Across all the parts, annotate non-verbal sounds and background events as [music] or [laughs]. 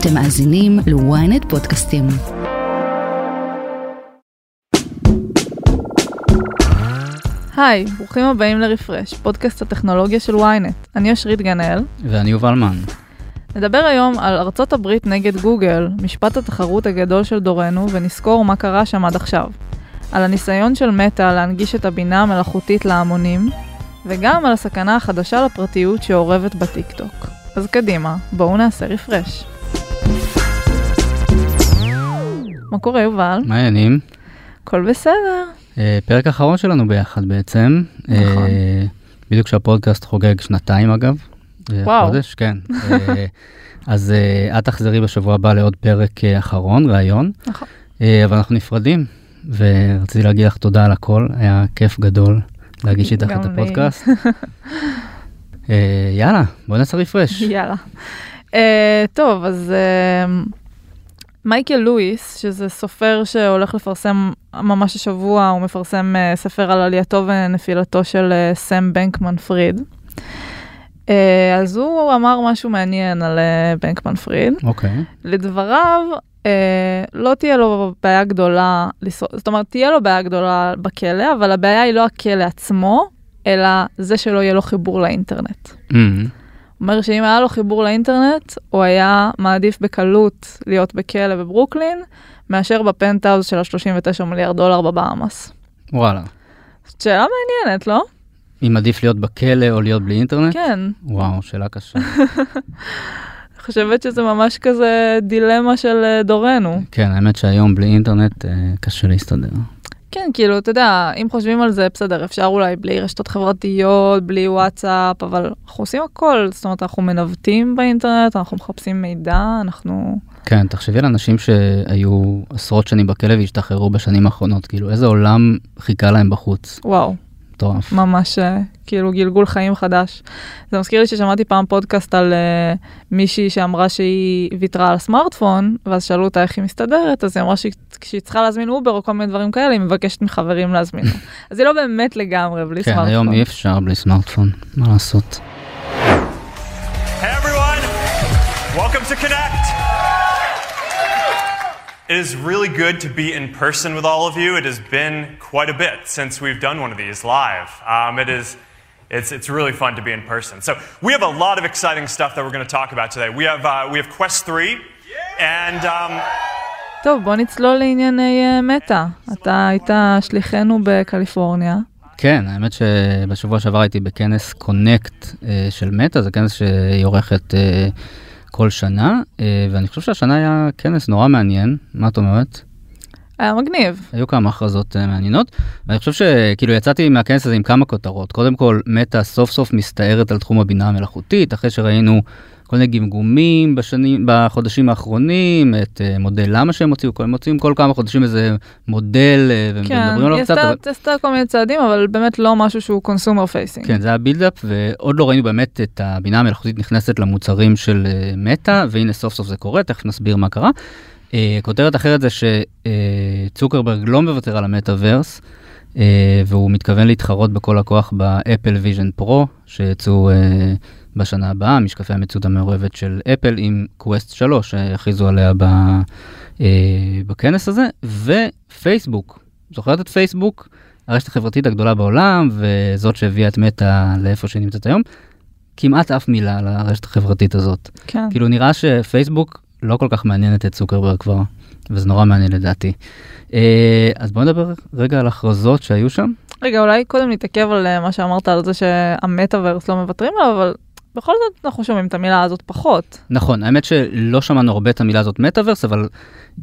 אתם מאזינים ל-ynet פודקאסטים. היי, ברוכים הבאים לרפרש, פודקאסט הטכנולוגיה של ynet. אני אשרית גנאל. ואני יובל מן. נדבר היום על ארצות הברית נגד גוגל, משפט התחרות הגדול של דורנו, ונזכור מה קרה שם עד עכשיו. על הניסיון של מטא להנגיש את הבינה המלאכותית להמונים, וגם על הסכנה החדשה לפרטיות שאורבת בטיקטוק. אז קדימה, בואו נעשה רפרש. מה קורה, יובל? מה העניינים? הכל בסדר. אה, פרק אחרון שלנו ביחד בעצם. נכון. אה, בדיוק כשהפודקאסט חוגג שנתיים אגב. אה, וואו. חודש, כן. אה, אז אה, את תחזרי בשבוע הבא לעוד פרק אה, אחרון, ראיון. נכון. אה, אבל אנחנו נפרדים, ורציתי להגיד לך תודה על הכל, היה כיף גדול להגיש איתך את. הפודקאסט. [laughs] אה, יאללה, בוא נעשה רפרש. יאללה. Uh, טוב, אז uh, מייקל לואיס, שזה סופר שהולך לפרסם ממש השבוע, הוא מפרסם uh, ספר על עלייתו ונפילתו של uh, סם בנקמן פריד. Uh, אז הוא אמר משהו מעניין על uh, בנקמן פריד. אוקיי. לדבריו, אה, לא תהיה לו בעיה גדולה, זאת אומרת, תהיה לו בעיה גדולה בכלא, אבל הבעיה היא לא הכלא עצמו, אלא זה שלא יהיה לו חיבור לאינטרנט. אמ, אומר שאם היה לו חיבור לאינטרנט, הוא היה מעדיף בקלות להיות בכלא בברוקלין, מאשר בפנטהאוז של ה-39 מיליארד דולר בבאמאס. וואלה. שאלה מעניינת, לא? אם עדיף להיות בכלא או להיות בלי אינטרנט? כן. וואו, שאלה קשה. [laughs] אני חושבת שזה ממש כזה דילמה של אה, דורנו. כן, האמת שהיום בלי אינטרנט אה, קשה להסתדר. כן, כאילו, אתה יודע, אם חושבים על זה, בסדר, אפשר אולי בלי רשתות חברתיות, בלי וואטסאפ, אבל אנחנו עושים הכל, זאת אומרת, אנחנו מנווטים באינטרנט, אנחנו מחפשים מידע, אנחנו... כן, תחשבי על אנשים שהיו עשרות שנים בכלא והשתחררו בשנים האחרונות, כאילו איזה עולם חיכה להם בחוץ. וואו, מטורף. ממש אה, כאילו גלגול חיים חדש. זה מזכיר לי ששמעתי פעם פודקאסט על uh, מישהי שאמרה שהיא ויתרה על הסמארטפון, ואז שאלו אותה איך היא מסתדרת, אז היא אמרה שכשהיא צריכה להזמין אובר או כל מיני דברים כאלה, היא מבקשת מחברים להזמין. [laughs] אז היא לא באמת לגמרי בלי כן, סמארטפון. היום אי אפשר בלי סמארטפון, מה לעשות. Hey everyone, welcome to Connect. It is really good to be in person with all of you. It has been quite a bit since we've done one of these live. Um, it is, it's, it's really fun to be in person. So we have a lot of exciting stuff that we're going to talk about today. We have, uh, we have Quest 3, and um, טוב, בוא נצלול לענייני אה, מטא. אתה היית שליחנו בקליפורניה. כן, האמת שבשבוע שעבר הייתי בכנס קונקט אה, של מטא, זה כנס שהיא עורכת אה, כל שנה, אה, ואני חושב שהשנה היה כנס נורא מעניין, מה את אומרת? היה מגניב. היו כמה הכרזות אה, מעניינות, ואני חושב שכאילו יצאתי מהכנס הזה עם כמה כותרות. קודם כל, מטא סוף סוף מסתערת על תחום הבינה המלאכותית, אחרי שראינו כל מיני גמגומים בשנים, בחודשים האחרונים, את אה, מודל למה שהם הוציאו, הם מוציאים כל כמה חודשים איזה מודל, אה, כן, ומדברים עליו היא קצת. עשתה- אבל- עשתה כל מיני צעדים, אבל באמת לא משהו שהוא consumer facing. כן, זה היה buildup, ועוד לא ראינו באמת את הבינה המלאכותית נכנסת למוצרים של אה, מטא, והנה סוף סוף זה קורה, תכף נסביר מה קרה. אה, כותרת אחרת זה שצוקרברג לא מוותר על המטאוורס, אה, והוא מתכוון להתחרות בכל הכוח באפל Vision Pro, שיצאו אה, בשנה הבאה, משקפי המציאות המעורבת של אפל עם Quest 3, שהכריזו עליה ב, אה, בכנס הזה, ופייסבוק. זוכרת את פייסבוק? הרשת החברתית הגדולה בעולם, וזאת שהביאה את מטא לאיפה שהיא נמצאת היום, כמעט אף מילה על הרשת החברתית הזאת. כן. כאילו נראה שפייסבוק לא כל כך מעניינת את צוקרברג כבר, וזה נורא מעניין לדעתי. אה, אז בוא נדבר רגע על הכרזות שהיו שם. רגע, אולי קודם נתעכב על אה, מה שאמרת על זה שהמטאוורס לא מוותרים עליו, אבל בכל זאת אנחנו שומעים את המילה הזאת פחות. נכון, האמת שלא שמענו הרבה את המילה הזאת מטאוורס, אבל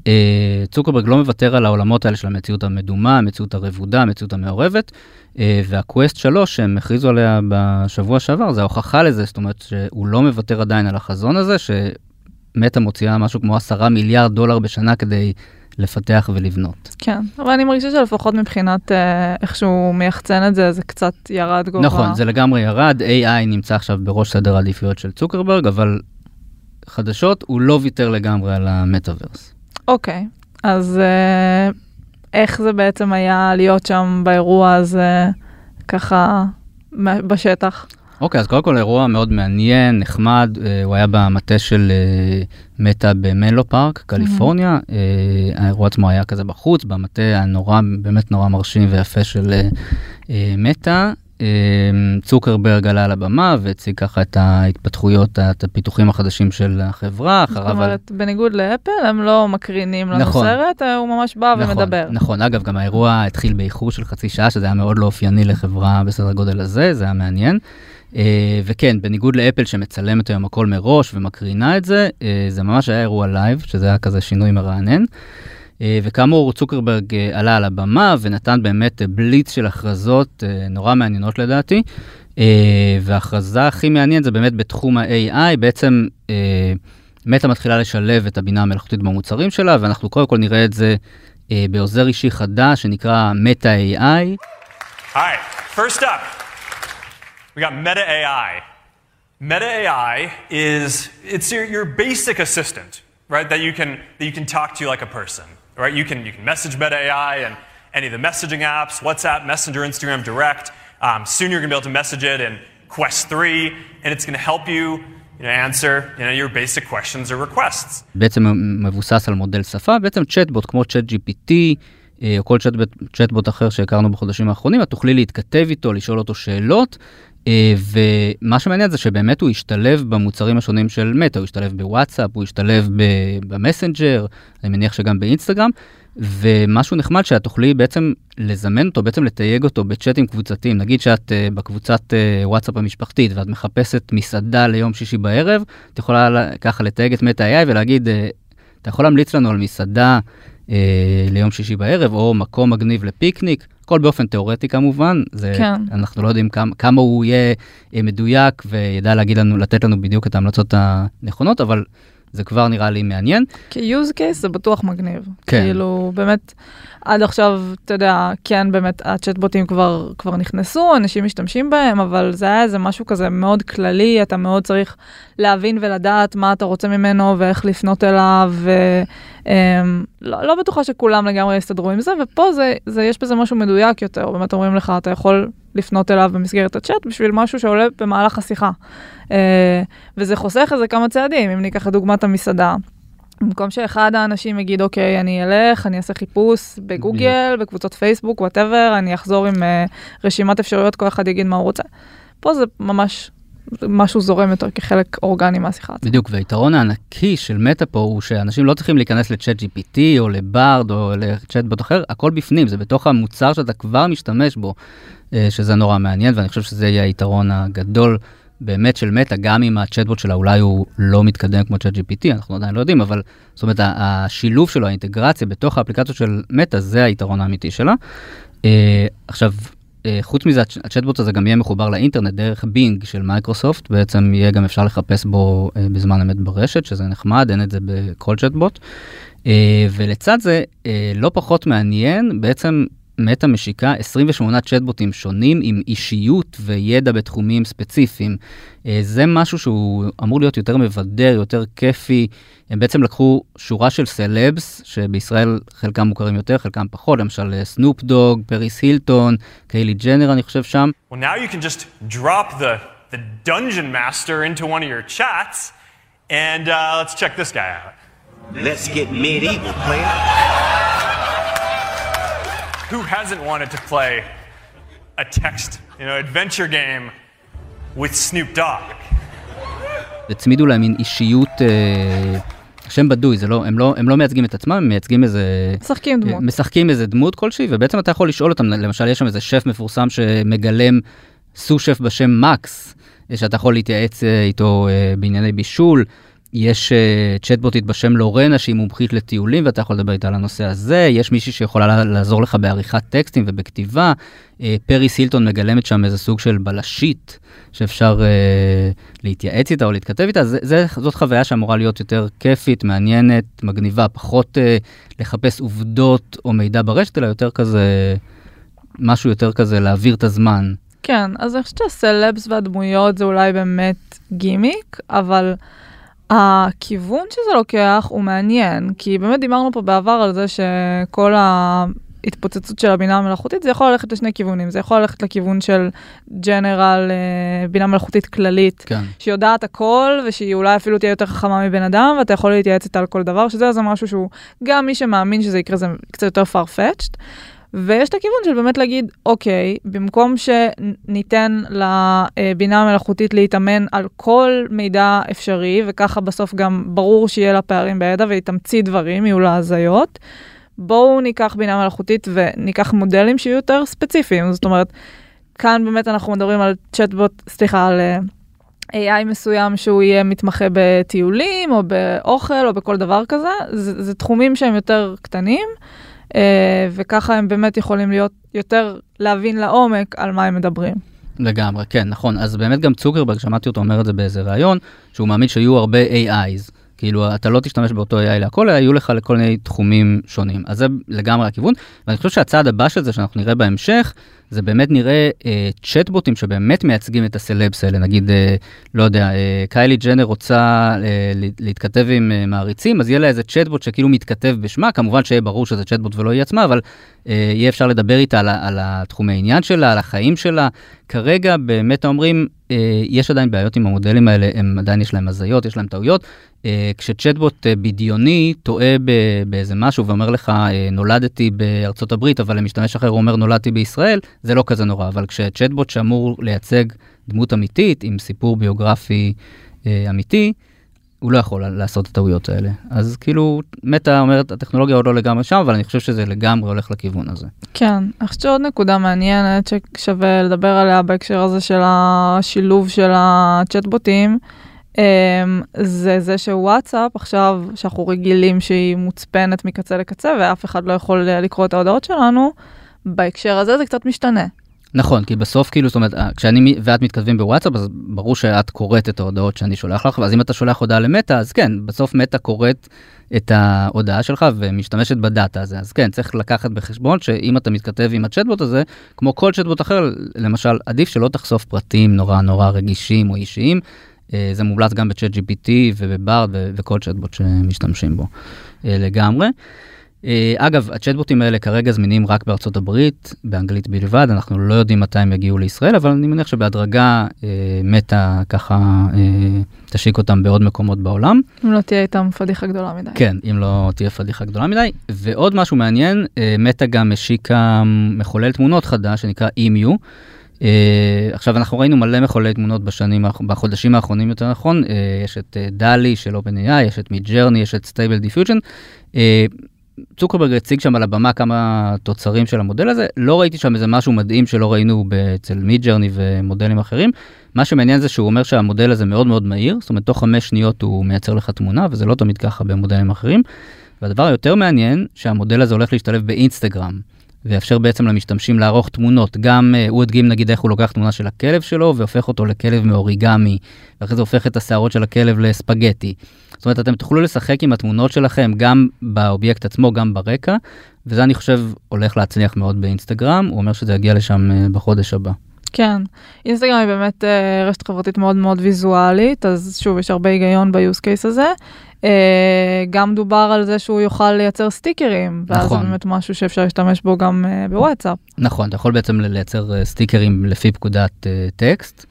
אה, צוקרברג לא מוותר על העולמות האלה של המציאות המדומה, המציאות הרבודה, המציאות המעורבת, אה, והקווסט 3 שהם הכריזו עליה בשבוע שעבר, זה ההוכחה לזה, זאת אומרת שהוא לא מוותר עדיין על החזון הזה, שמטא מוציאה משהו כמו 10 מיליארד דולר בשנה כדי לפתח ולבנות. כן, אבל אני מרגישה שלפחות מבחינת אה, איך שהוא מייחצן את זה, זה קצת ירד גובה. נכון, זה לגמרי ירד, AI נמצא עכשיו בראש סדר העדיפויות של צוקרברג, אבל חדשות, הוא לא ויתר לגמרי על המטאוורס. אוקיי, אז אה, איך זה בעצם היה להיות שם באירוע הזה, ככה, בשטח? אוקיי, אז קודם כל אירוע מאוד מעניין, נחמד, אה, הוא היה במטה של אה, מטא במנלו פארק, קליפורניה. אה, האירוע עצמו היה כזה בחוץ, במטה הנורא, באמת נורא מרשים ויפה של אה, אה, מטא. אה, צוקרברג עלה על הבמה והציג ככה את ההתפתחויות, את הפיתוחים החדשים של החברה. זאת אחריו על- אומרת, בניגוד לאפל, הם לא מקרינים לנו נכון. סרט, הוא ממש בא נכון, ומדבר. נכון, אגב, גם האירוע התחיל באיחור של חצי שעה, שזה היה מאוד לא אופייני לחברה בסדר גודל הזה, זה היה מעניין. אה, וכן, בניגוד לאפל שמצלמת היום הכל מראש ומקרינה את זה, אה, זה ממש היה אירוע live, שזה היה כזה שינוי מרענן. אה, וכאמור, צוקרברג עלה על הבמה ונתן באמת בליץ של הכרזות נורא מעניינות לדעתי. וההכרזה הכי מעניינת זה באמת בתחום ה-AI, בעצם מטא מתחילה לשלב את הבינה המלאכותית במוצרים שלה, ואנחנו קודם כל נראה את זה בעוזר אישי חדש שנקרא מטא AI. Right, first up, we got Meta AI. Meta AI is it's your, your basic assistant, right? That you can that you can talk to like a person, right? You can you can message Meta AI and any of the messaging apps, WhatsApp, Messenger, Instagram, Direct. Um, soon you're gonna be able to message it in Quest 3, and it's gonna help you, you know, answer you know your basic questions or requests. בעצם מבוסס על מודל שפה, בעצם צ'טבוט כמו צ'אט GPT, אה, או כל צ'טבוט, צ'טבוט אחר שהכרנו בחודשים האחרונים, את תוכלי להתכתב איתו, לשאול אותו שאלות, אה, ומה שמעניין זה שבאמת הוא השתלב במוצרים השונים של מטא, הוא השתלב בוואטסאפ, הוא השתלב במסנג'ר, אני מניח שגם באינסטגרם, ומשהו נחמד שאת תוכלי בעצם לזמן אותו, בעצם לתייג אותו בצ'אטים קבוצתיים. נגיד שאת uh, בקבוצת uh, וואטסאפ המשפחתית ואת מחפשת מסעדה ליום שישי בערב, את יכולה לה- ככה לתייג את מטא AI ולהגיד, uh, אתה יכול להמליץ לנו על מסעדה uh, ליום שישי בערב, או מקום מגניב לפיקניק, הכל באופן תיאורטי כמובן, זה, כן. אנחנו לא יודעים כמה, כמה הוא יהיה uh, מדויק וידע להגיד לנו, לתת לנו בדיוק את ההמלצות הנכונות, אבל זה כבר נראה לי מעניין. כ-use case זה בטוח מגניב. כן. כאילו, באמת, עד עכשיו, אתה יודע, כן, באמת, הצ'טבוטים כבר, כבר נכנסו, אנשים משתמשים בהם, אבל זה היה איזה משהו כזה מאוד כללי, אתה מאוד צריך להבין ולדעת מה אתה רוצה ממנו ואיך לפנות אליו, ולא לא בטוחה שכולם לגמרי יסתדרו עם זה, ופה זה, זה, יש בזה משהו מדויק יותר, באמת אומרים לך, אתה יכול לפנות אליו במסגרת הצ'אט בשביל משהו שעולה במהלך השיחה. אה, וזה חוסך איזה כמה צעדים, אם ניקח את דוגמת המסעדה. במקום שאחד האנשים יגיד, אוקיי, אני אלך, אני אעשה חיפוש בגוגל, בקבוצות פייסבוק, whatever, אני אחזור עם אה, רשימת אפשרויות, כל אחד יגיד מה הוא רוצה. פה זה ממש משהו זורם יותר כחלק אורגני מהשיחה עצמה. בדיוק, והיתרון הענקי של מטא פה הוא שאנשים לא צריכים להיכנס לצ'אט GPT או לברד או לצ'אטבוט אחר, הכל בפנים, זה בתוך המוצר שאתה כבר משתמש בו, שזה נורא מעניין, ואני חושב שזה יהיה היתרון הגדול באמת של מטא, גם אם הצ'אטבוט שלה אולי הוא לא מתקדם כמו צ'אט GPT, אנחנו עדיין לא יודעים, אבל זאת אומרת, השילוב שלו, האינטגרציה בתוך האפליקציות של מטא, זה היתרון האמיתי שלה. אה, עכשיו, אה, חוץ מזה, הצ'- הצ'טבוט הזה גם יהיה מחובר לאינטרנט דרך בינג של מייקרוסופט, בעצם יהיה גם אפשר לחפש בו אה, בזמן אמת ברשת, שזה נחמד, אין את זה בכל צ'טבוט. אה, ולצד זה, אה, לא פחות מעניין, בעצם מטא משיקה 28 צ'טבוטים שונים עם אישיות וידע בתחומים ספציפיים. אה, זה משהו שהוא אמור להיות יותר מבדר, יותר כיפי. הם בעצם לקחו שורה של סלבס, שבישראל חלקם מוכרים יותר, חלקם פחות, למשל סנופ דוג, פריס הילטון, קיילי ג'נר אני חושב שם. Well, now you can just drop the, the dungeon master into one of your chats, and uh, let's check this guy out. Let's get medieval, player. Who hasn't wanted to play a text, you know, adventure game with Snoop Dogg? הצמידו להם מין אישיות, אה, שם בדוי, זה לא, הם, לא, הם לא מייצגים את עצמם, הם מייצגים איזה... משחקים דמות. משחקים איזה דמות כלשהי, ובעצם אתה יכול לשאול אותם, למשל יש שם איזה שף מפורסם שמגלם סו שף בשם מקס, אה, שאתה יכול להתייעץ אה, איתו אה, בענייני בישול. יש צ'טבוטית בשם לורנה שהיא מומחית לטיולים ואתה יכול לדבר איתה על הנושא הזה, יש מישהי שיכולה לה- לעזור לך בעריכת טקסטים ובכתיבה, uh, פרי סילטון מגלמת שם איזה סוג של בלשית שאפשר uh, להתייעץ איתה או להתכתב איתה, זה, זה, זאת חוויה שאמורה להיות יותר כיפית, מעניינת, מגניבה, פחות uh, לחפש עובדות או מידע ברשת, אלא יותר כזה, משהו יותר כזה להעביר את הזמן. כן, אז אני חושבת שהסלבס והדמויות זה אולי באמת גימיק, אבל הכיוון שזה לוקח הוא מעניין, כי באמת דיברנו פה בעבר על זה שכל ההתפוצצות של הבינה המלאכותית, זה יכול ללכת לשני כיוונים. זה יכול ללכת לכיוון של ג'נרל, אה, בינה מלאכותית כללית, כן. שיודעת הכל, ושהיא אולי אפילו תהיה יותר חכמה מבן אדם, ואתה יכול להתייעץ איתה על כל דבר, שזה זה משהו שהוא, גם מי שמאמין שזה יקרה זה קצת יותר farfetched. ויש את הכיוון של באמת להגיד, אוקיי, במקום שניתן לבינה המלאכותית להתאמן על כל מידע אפשרי, וככה בסוף גם ברור שיהיה לה פערים בידע והיא תמציא דברים, יהיו לה הזיות, בואו ניקח בינה מלאכותית וניקח מודלים שיהיו יותר ספציפיים. זאת אומרת, כאן באמת אנחנו מדברים על צ'טבוט, סליחה, על אה, AI מסוים שהוא יהיה מתמחה בטיולים או באוכל או בכל דבר כזה, זה, זה תחומים שהם יותר קטנים. אה, וככה הם באמת יכולים להיות יותר, להבין לעומק על מה הם מדברים. לגמרי, כן, נכון. אז באמת גם צוקרברג, שמעתי אותו אומר את זה באיזה ראיון, שהוא מאמין שיהיו הרבה AIs. כאילו, אתה לא תשתמש באותו AI להכל, אלא יהיו לך לכל מיני תחומים שונים. אז זה לגמרי הכיוון, ואני חושב שהצעד הבא של זה, שאנחנו נראה בהמשך, זה באמת נראה אה, צ'טבוטים שבאמת מייצגים את הסלבס האלה, נגיד, אה, לא יודע, אה, קיילי ג'נר רוצה אה, להתכתב עם אה, מעריצים, אז יהיה לה איזה צ'טבוט שכאילו מתכתב בשמה, כמובן שיהיה ברור שזה צ'טבוט ולא היא עצמה, אבל אה, יהיה אפשר לדבר איתה על, על התחומי העניין שלה, על החיים שלה. כרגע באמת אומרים, אה, יש עדיין בעיות עם המודלים האלה, הם עדיין יש להם הזיות, יש להם טעויות. אה, כשצ'טבוט אה, בדיוני טועה באיזה משהו ואומר לך, אה, נולדתי בארצות הברית, אבל למשתמש אחר אומר, נולדתי בישראל, זה לא כזה נורא, אבל כשצ'טבוט שאמור לייצג דמות אמיתית עם סיפור ביוגרפי אה, אמיתי, הוא לא יכול לעשות את הטעויות האלה. אז כאילו, מטה אומרת, הטכנולוגיה עוד לא לגמרי שם, אבל אני חושב שזה לגמרי הולך לכיוון הזה. כן, אני חושבת שעוד נקודה מעניינת ששווה לדבר עליה בהקשר הזה של השילוב של הצ'טבוטים, אמ, זה זה שוואטסאפ עכשיו, שאנחנו רגילים שהיא מוצפנת מקצה לקצה ואף אחד לא יכול לקרוא את ההודעות שלנו, בהקשר הזה זה קצת משתנה. נכון, כי בסוף כאילו, זאת אומרת, אה, כשאני ואת מתכתבים בוואטסאפ, אז ברור שאת קוראת את ההודעות שאני שולח לך, ואז אם אתה שולח הודעה למטה, אז כן, בסוף מטה קוראת את ההודעה שלך ומשתמשת בדאטה הזה. אז כן, צריך לקחת בחשבון שאם אתה מתכתב עם הצ'טבוט הזה, כמו כל צ'טבוט אחר, למשל, עדיף שלא תחשוף פרטים נורא נורא רגישים או אישיים. אה, זה מומלץ גם בצ'אט GPT ובברד וכל צ'טבוט שמשתמשים בו אה, לגמרי. אה, אגב, הצ'טבוטים האלה כרגע זמינים רק בארצות הברית, באנגלית בלבד, אנחנו לא יודעים מתי הם יגיעו לישראל, אבל אני מניח שבהדרגה אה, מטה ככה אה, תשיק אותם בעוד מקומות בעולם. אם לא תהיה איתם פדיחה גדולה מדי. כן, אם לא תהיה פדיחה גדולה מדי. ועוד משהו מעניין, אה, מטה גם השיקה מחולל תמונות חדש שנקרא EMU. Uh, עכשיו אנחנו ראינו מלא מחוללי תמונות בשנים, בחודשים האחרונים יותר נכון, uh, יש את אה, DALL-E של OpenAI, יש את Midjourney, יש את Stable Diffusion. אה, צוקרברג הציג שם על הבמה כמה תוצרים של המודל הזה, לא ראיתי שם איזה משהו מדהים שלא ראינו אצל Midjourney ומודלים אחרים. מה שמעניין זה שהוא אומר שהמודל הזה מאוד מאוד מהיר, זאת אומרת תוך חמש שניות הוא מייצר לך תמונה וזה לא תמיד ככה במודלים אחרים. והדבר היותר מעניין שהמודל הזה הולך להשתלב באינסטגרם. ויאפשר בעצם למשתמשים לערוך תמונות. גם אה, הוא הדגים נגיד איך הוא לוקח תמונה של הכלב שלו והופך אותו לכלב מאוריגמי, ואחרי זה הופך את השערות של הכלב לספגטי. זאת אומרת, אתם תוכלו לשחק עם התמונות שלכם גם באובייקט עצמו, גם ברקע, וזה אני חושב הולך להצליח מאוד באינסטגרם, הוא אומר שזה יגיע לשם אה, בחודש הבא. כן, אינסטגרם היא באמת אה, רשת חברתית מאוד מאוד ויזואלית, אז שוב, יש הרבה היגיון ב-use case הזה. אה, גם דובר על זה שהוא יוכל לייצר סטיקרים, ואז נכון. זה באמת משהו שאפשר להשתמש בו גם אה, בוואטסאפ. נכון, אתה יכול בעצם לייצר סטיקרים לפי פקודת טקסט.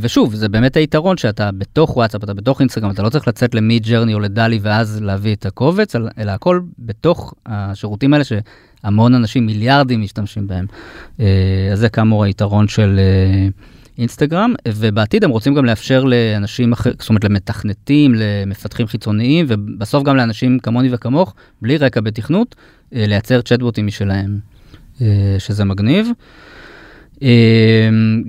ושוב, זה באמת היתרון שאתה בתוך וואטסאפ, אתה בתוך אינסטגרם, אתה לא צריך לצאת למיד ג'רני או לדלי ואז להביא את הקובץ, אלא הכל בתוך השירותים האלה שהמון אנשים, מיליארדים משתמשים בהם. אז זה כאמור היתרון של אינסטגרם, ובעתיד הם רוצים גם לאפשר לאנשים אחרים, זאת אומרת למתכנתים, למפתחים חיצוניים, ובסוף גם לאנשים כמוני וכמוך, בלי רקע בתכנות, לייצר צ'טבוטים משלהם, שזה מגניב.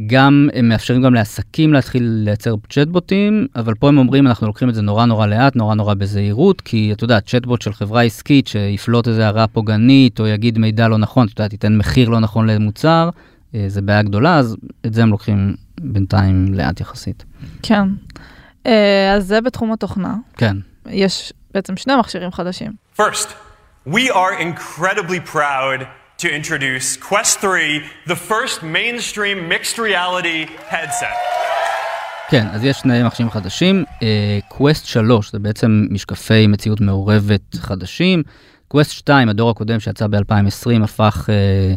גם הם מאפשרים גם לעסקים להתחיל לייצר צ'טבוטים, אבל פה הם אומרים אנחנו לוקחים את זה נורא נורא לאט, נורא נורא בזהירות, כי אתה יודע, צ'טבוט של חברה עסקית שיפלוט איזה הערה פוגענית או יגיד מידע לא נכון, אתה יודע, תיתן מחיר לא נכון למוצר, זה בעיה גדולה, אז את זה הם לוקחים בינתיים לאט יחסית. כן, אז זה בתחום התוכנה. כן. יש בעצם שני מכשירים חדשים. First, we are incredibly proud to introduce Quest 3, the first mainstream mixed reality headset. כן, אז יש שני מכשירים חדשים. Quest 3 זה בעצם משקפי מציאות מעורבת חדשים. קווסט 2, הדור הקודם שיצא ב-2020, הפך אה,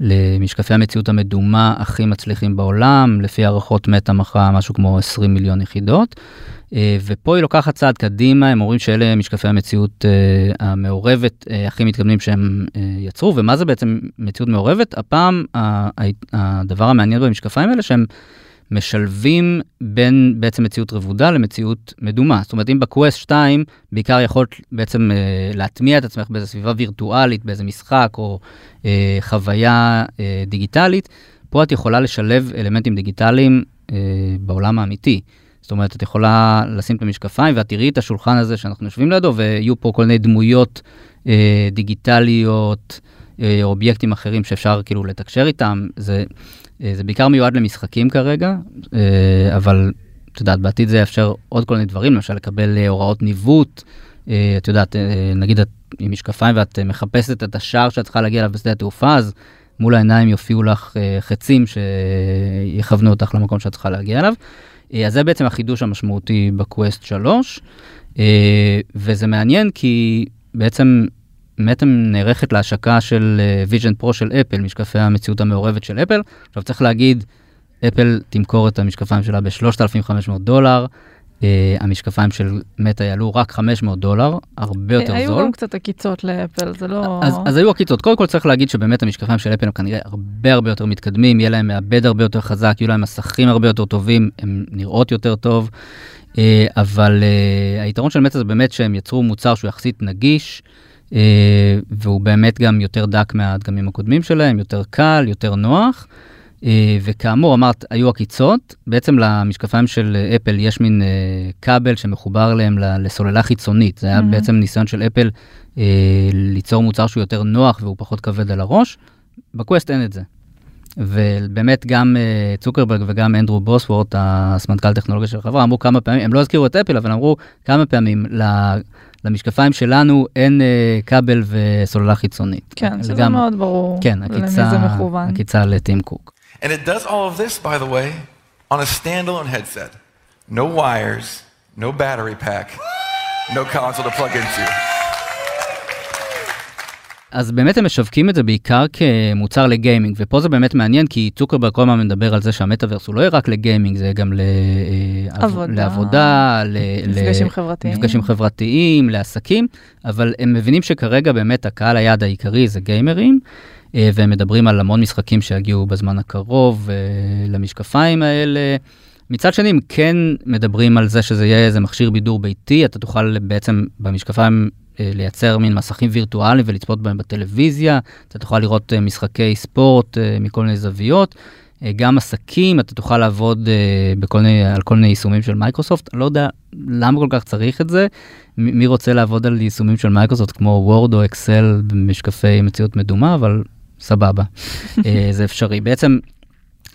למשקפי המציאות המדומה הכי מצליחים בעולם, לפי הערכות מטה מכרה משהו כמו 20 מיליון יחידות. אה, ופה היא לוקחת צעד קדימה, הם אומרים שאלה משקפי המציאות אה, המעורבת אה, הכי מתקדמים שהם יצרו, ומה זה בעצם מציאות מעורבת? הפעם הדבר המעניין במשקפיים האלה שהם משלבים בין בעצם מציאות רבודה למציאות מדומה. זאת אומרת, אם בקווסט 2 בעיקר יכולת בעצם אה, להטמיע את עצמך באיזו סביבה וירטואלית, באיזה משחק או אה, חוויה אה, דיגיטלית, פה את יכולה לשלב אלמנטים דיגיטליים אה, בעולם האמיתי. זאת אומרת, את יכולה לשים את המשקפיים ואת תראי את השולחן הזה שאנחנו יושבים לידו, ויהיו פה כל מיני דמויות אה, דיגיטליות, אובייקטים אחרים שאפשר כאילו לתקשר איתם. זה, אה, זה בעיקר מיועד למשחקים כרגע, אה, אבל את יודעת, בעתיד זה יאפשר עוד כל מיני דברים, למשל לקבל אה, הוראות ניווט. אה, את יודעת, אה, נגיד את עם משקפיים ואת אה, מחפשת את השער שאת צריכה להגיע אליו בשדה התעופה, אז מול העיניים יופיעו לך אה, חצים שיכוונו אותך למקום שאת צריכה להגיע אליו. אה, אז זה בעצם החידוש המשמעותי ב Quest 3, אה, וזה מעניין כי בעצם מטא נערכת להשקה של Vision Pro של אפל, משקפי המציאות המעורבת של אפל. עכשיו צריך להגיד, אפל תמכור את המשקפיים שלה ב-3,500 דולר, אה, המשקפיים של מטא יעלו רק 500 דולר, הרבה יותר, יותר זול. גם קצת עקיצות לאפל, זה לא... אז, אז היו עקיצות. קודם כל צריך להגיד שבאמת המשקפיים של אפל הם כנראה הרבה הרבה יותר מתקדמים, יהיה להם מעבד הרבה יותר חזק, יהיו להם מסכים הרבה יותר טובים, הם נראות יותר טוב. אה, אבל אה, היתרון של מטה זה באמת שהם יצרו מוצר שהוא יחסית נגיש, אה, והוא באמת גם יותר דק מהדגמים הקודמים שלהם, יותר קל, יותר נוח. אה, וכאמור, אמרת, היו עקיצות, בעצם למשקפיים של אה, אפל יש מין אה, כבל שמחובר להם לסוללה חיצונית. זה היה Mhm. בעצם ניסיון של אפל אה, ליצור מוצר שהוא יותר נוח והוא פחות כבד על הראש. בקווסט אין את זה. ובאמת גם אה, צוקרברג וגם אנדרו בוסוורט, הסמנכ"ל טכנולוגיה של החברה, אמרו כמה פעמים, הם לא הזכירו את אפל, אבל אמרו כמה פעמים, למשקפיים שלנו אין אה, כבל וסוללה חיצונית. כן, שזה לגמרי. מאוד ברור כן, למי עקיצה, זה מכוון. עקיצה לטים קוק. And it does all of this, by the way, on a standalone headset. No wires, no battery pack, no console to plug into. אז באמת הם משווקים את זה בעיקר כמוצר לגיימינג, ופה זה באמת מעניין, כי צוקרברג כל הזמן מדבר על זה שהמטאוורס הוא לא יהיה רק לגיימינג, זה גם ל- אה, עבודה. לעבודה, ל- מפגשים ל- חברתיים. מפגשים חברתיים, לעסקים, אבל הם מבינים שכרגע באמת הקהל היעד העיקרי זה גיימרים, אה, והם מדברים על המון משחקים שיגיעו בזמן הקרוב אה, למשקפיים האלה. מצד שני, הם כן מדברים על זה שזה יהיה איזה מכשיר בידור ביתי, אתה תוכל בעצם במשקפיים לייצר מין מסכים וירטואליים ולצפות בהם בטלוויזיה, אתה תוכל לראות אה, משחקי ספורט אה, מכל מיני זוויות. אה, גם עסקים, אתה תוכל לעבוד אה, בכל מיני, על כל מיני יישומים של מייקרוסופט, אני לא יודע למה כל כך צריך את זה, מי רוצה לעבוד על יישומים של מייקרוסופט כמו וורד או אקסל במשקפי מציאות מדומה, אבל סבבה, [laughs] אה, זה אפשרי. בעצם,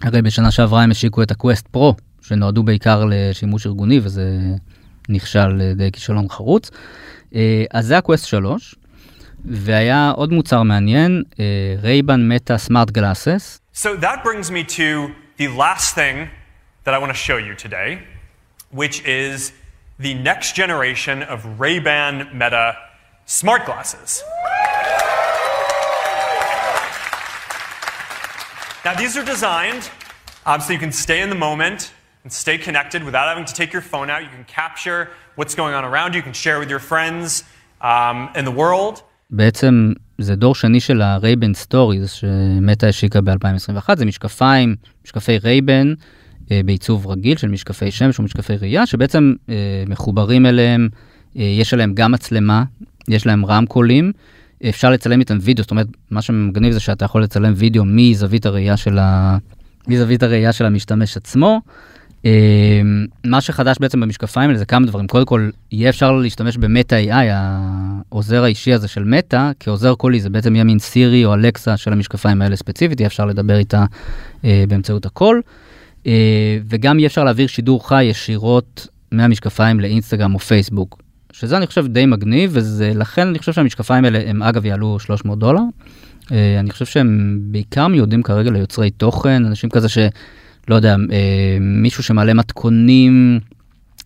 הרי בשנה שעברה הם השיקו את ה Quest Pro, שנועדו בעיקר לשימוש ארגוני, וזה נכשל אה, די כישלון חרוץ. אה, אז זה הקווסט 3, והיה עוד מוצר מעניין, רייבן מטה סמארט גלאסס. So that brings me to the last thing that I want to show you today, which is the next generation of Ray-Ban Meta smart glasses. Now these are designed um, so you can stay in the moment and stay connected without having to take your phone out. You can capture what's going on around you. You can share with your friends um, in the world. בעצם זה דור שני של הרייבן סטוריז שמטה השיקה ב-2021, זה משקפיים, משקפי רייבן אה, בעיצוב רגיל של משקפי שמש או משקפי ראייה, שבעצם אה, מחוברים אליהם, אה, יש עליהם גם מצלמה, יש להם רמקולים, אפשר לצלם איתם וידאו, זאת אומרת, מה שמגניב זה שאתה יכול לצלם וידאו מזווית הראייה של, ה... מזווית הראייה של המשתמש עצמו. אה, מה שחדש בעצם במשקפיים האלה זה כמה דברים. קודם כל, יהיה אפשר להשתמש במטה AI, העוזר האישי הזה של מטה, כעוזר קולי, זה בעצם יהיה מין סירי או אלקסה של המשקפיים האלה ספציפית, יהיה אפשר לדבר איתה אה, באמצעות הקול. אה, וגם יהיה אפשר להעביר שידור חי ישירות מהמשקפיים לאינסטגרם או פייסבוק, שזה אני חושב די מגניב, ולכן אני חושב שהמשקפיים האלה הם אגב יעלו 300 דולר. אה, אני חושב שהם בעיקר מיועדים כרגע ליוצרי תוכן, אנשים כזה ש... לא יודע, אה, מישהו שמעלה מתכונים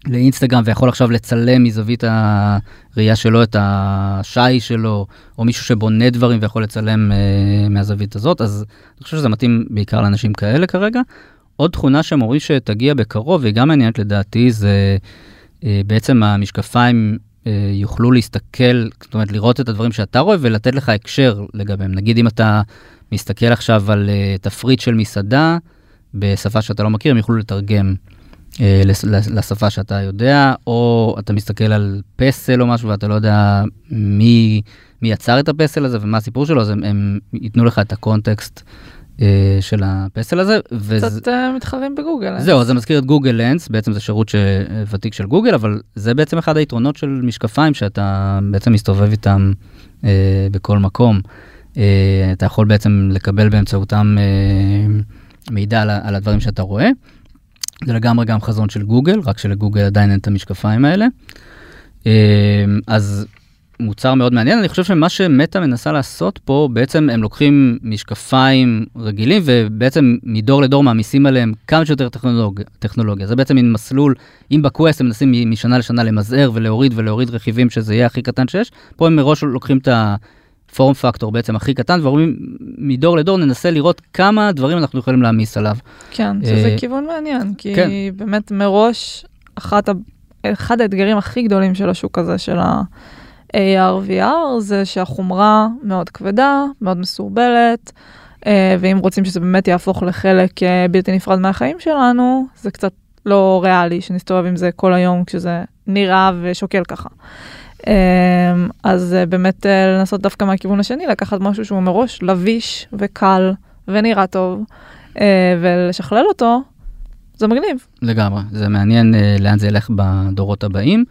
לאינסטגרם ויכול עכשיו לצלם מזווית הראייה שלו את השי שלו, או מישהו שבונה דברים ויכול לצלם uh, מהזווית הזאת, אז אני חושב שזה מתאים בעיקר לאנשים כאלה כרגע. עוד תכונה אומרים שתגיע בקרוב, והיא גם מעניינת לדעתי, זה uh, בעצם המשקפיים יוכלו להסתכל, זאת אומרת לראות את הדברים שאתה רואה ולתת לך הקשר לגביהם. נגיד אם אתה מסתכל עכשיו על תפריט של מסעדה בשפה שאתה לא מכיר, הם יוכלו לתרגם. אה, לשפה שאתה יודע, או אתה מסתכל על פסל או משהו ואתה לא יודע מי, מי יצר את הפסל הזה ומה הסיפור שלו, אז הם, הם ייתנו לך את הקונטקסט אה, של הפסל הזה. קצת וזה, uh, מתחרים בגוגל. זהו, זה מזכיר את גוגל לנס, בעצם זה שירות ש... ותיק של גוגל, אבל זה בעצם אחד היתרונות של משקפיים, שאתה בעצם מסתובב איתם uh, בכל מקום. Uh, אתה יכול בעצם לקבל באמצעותם uh, מידע על, על הדברים שאתה רואה. זה לגמרי גם חזון של גוגל, רק שלגוגל עדיין אין את המשקפיים האלה. אמ, אז מוצר מאוד מעניין, אני חושב שמה שמטא מנסה לעשות פה, בעצם הם לוקחים משקפיים רגילים ובעצם מדור לדור מעמיסים עליהם כמה שיותר טכנולוג, טכנולוגיה. זה בעצם מין מסלול, אם בקווסט הם מנסים משנה לשנה למזער ולהוריד ולהוריד רכיבים שזה יהיה הכי קטן שיש, פה הם מראש לוקחים את פורם פקטור בעצם הכי קטן, ואומרים מדור לדור ננסה לראות כמה דברים אנחנו יכולים להעמיס עליו. כן, שזה אה, כיוון מעניין, כי כן. באמת מראש אחת. אחד האתגרים הכי גדולים של השוק הזה, של ה-AR/VR, זה שהחומרה מאוד כבדה, מאוד מסורבלת, אה, ואם רוצים שזה באמת יהפוך לחלק אה, בלתי נפרד מהחיים שלנו, זה קצת לא ריאלי שנסתובב עם זה כל היום כשזה נראה ושוקל ככה. אמ, אז אה, באמת אה, לנסות דווקא מהכיוון השני, לקחת משהו שהוא מראש לביש וקל ונראה טוב, אה, ולשכלל אותו, זה מגניב. לגמרי, זה מעניין לאן זה ילך בדורות הבאים.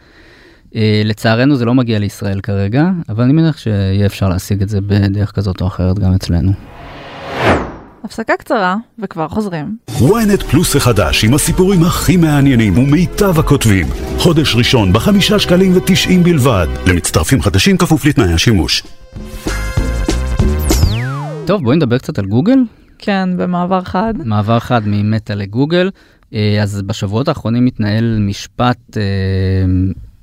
לצערנו זה לא מגיע לישראל כרגע, אבל אני מניח שיהיה אפשר להשיג את זה בדרך כזאת או אחרת גם אצלנו. הפסקה קצרה, וכבר חוזרים. ynet פלוס החדש עם הסיפורים הכי מעניינים ומיטב הכותבים. חודש ראשון בחמישה שקלים ותשעים בלבד. למצטרפים חדשים כפוף לתנאי השימוש. טוב, בואי נדבר קצת על גוגל. כן, במעבר חד. מעבר חד ממטא לגוגל. אה, אז בשבועות האחרונים מתנהל משפט אה,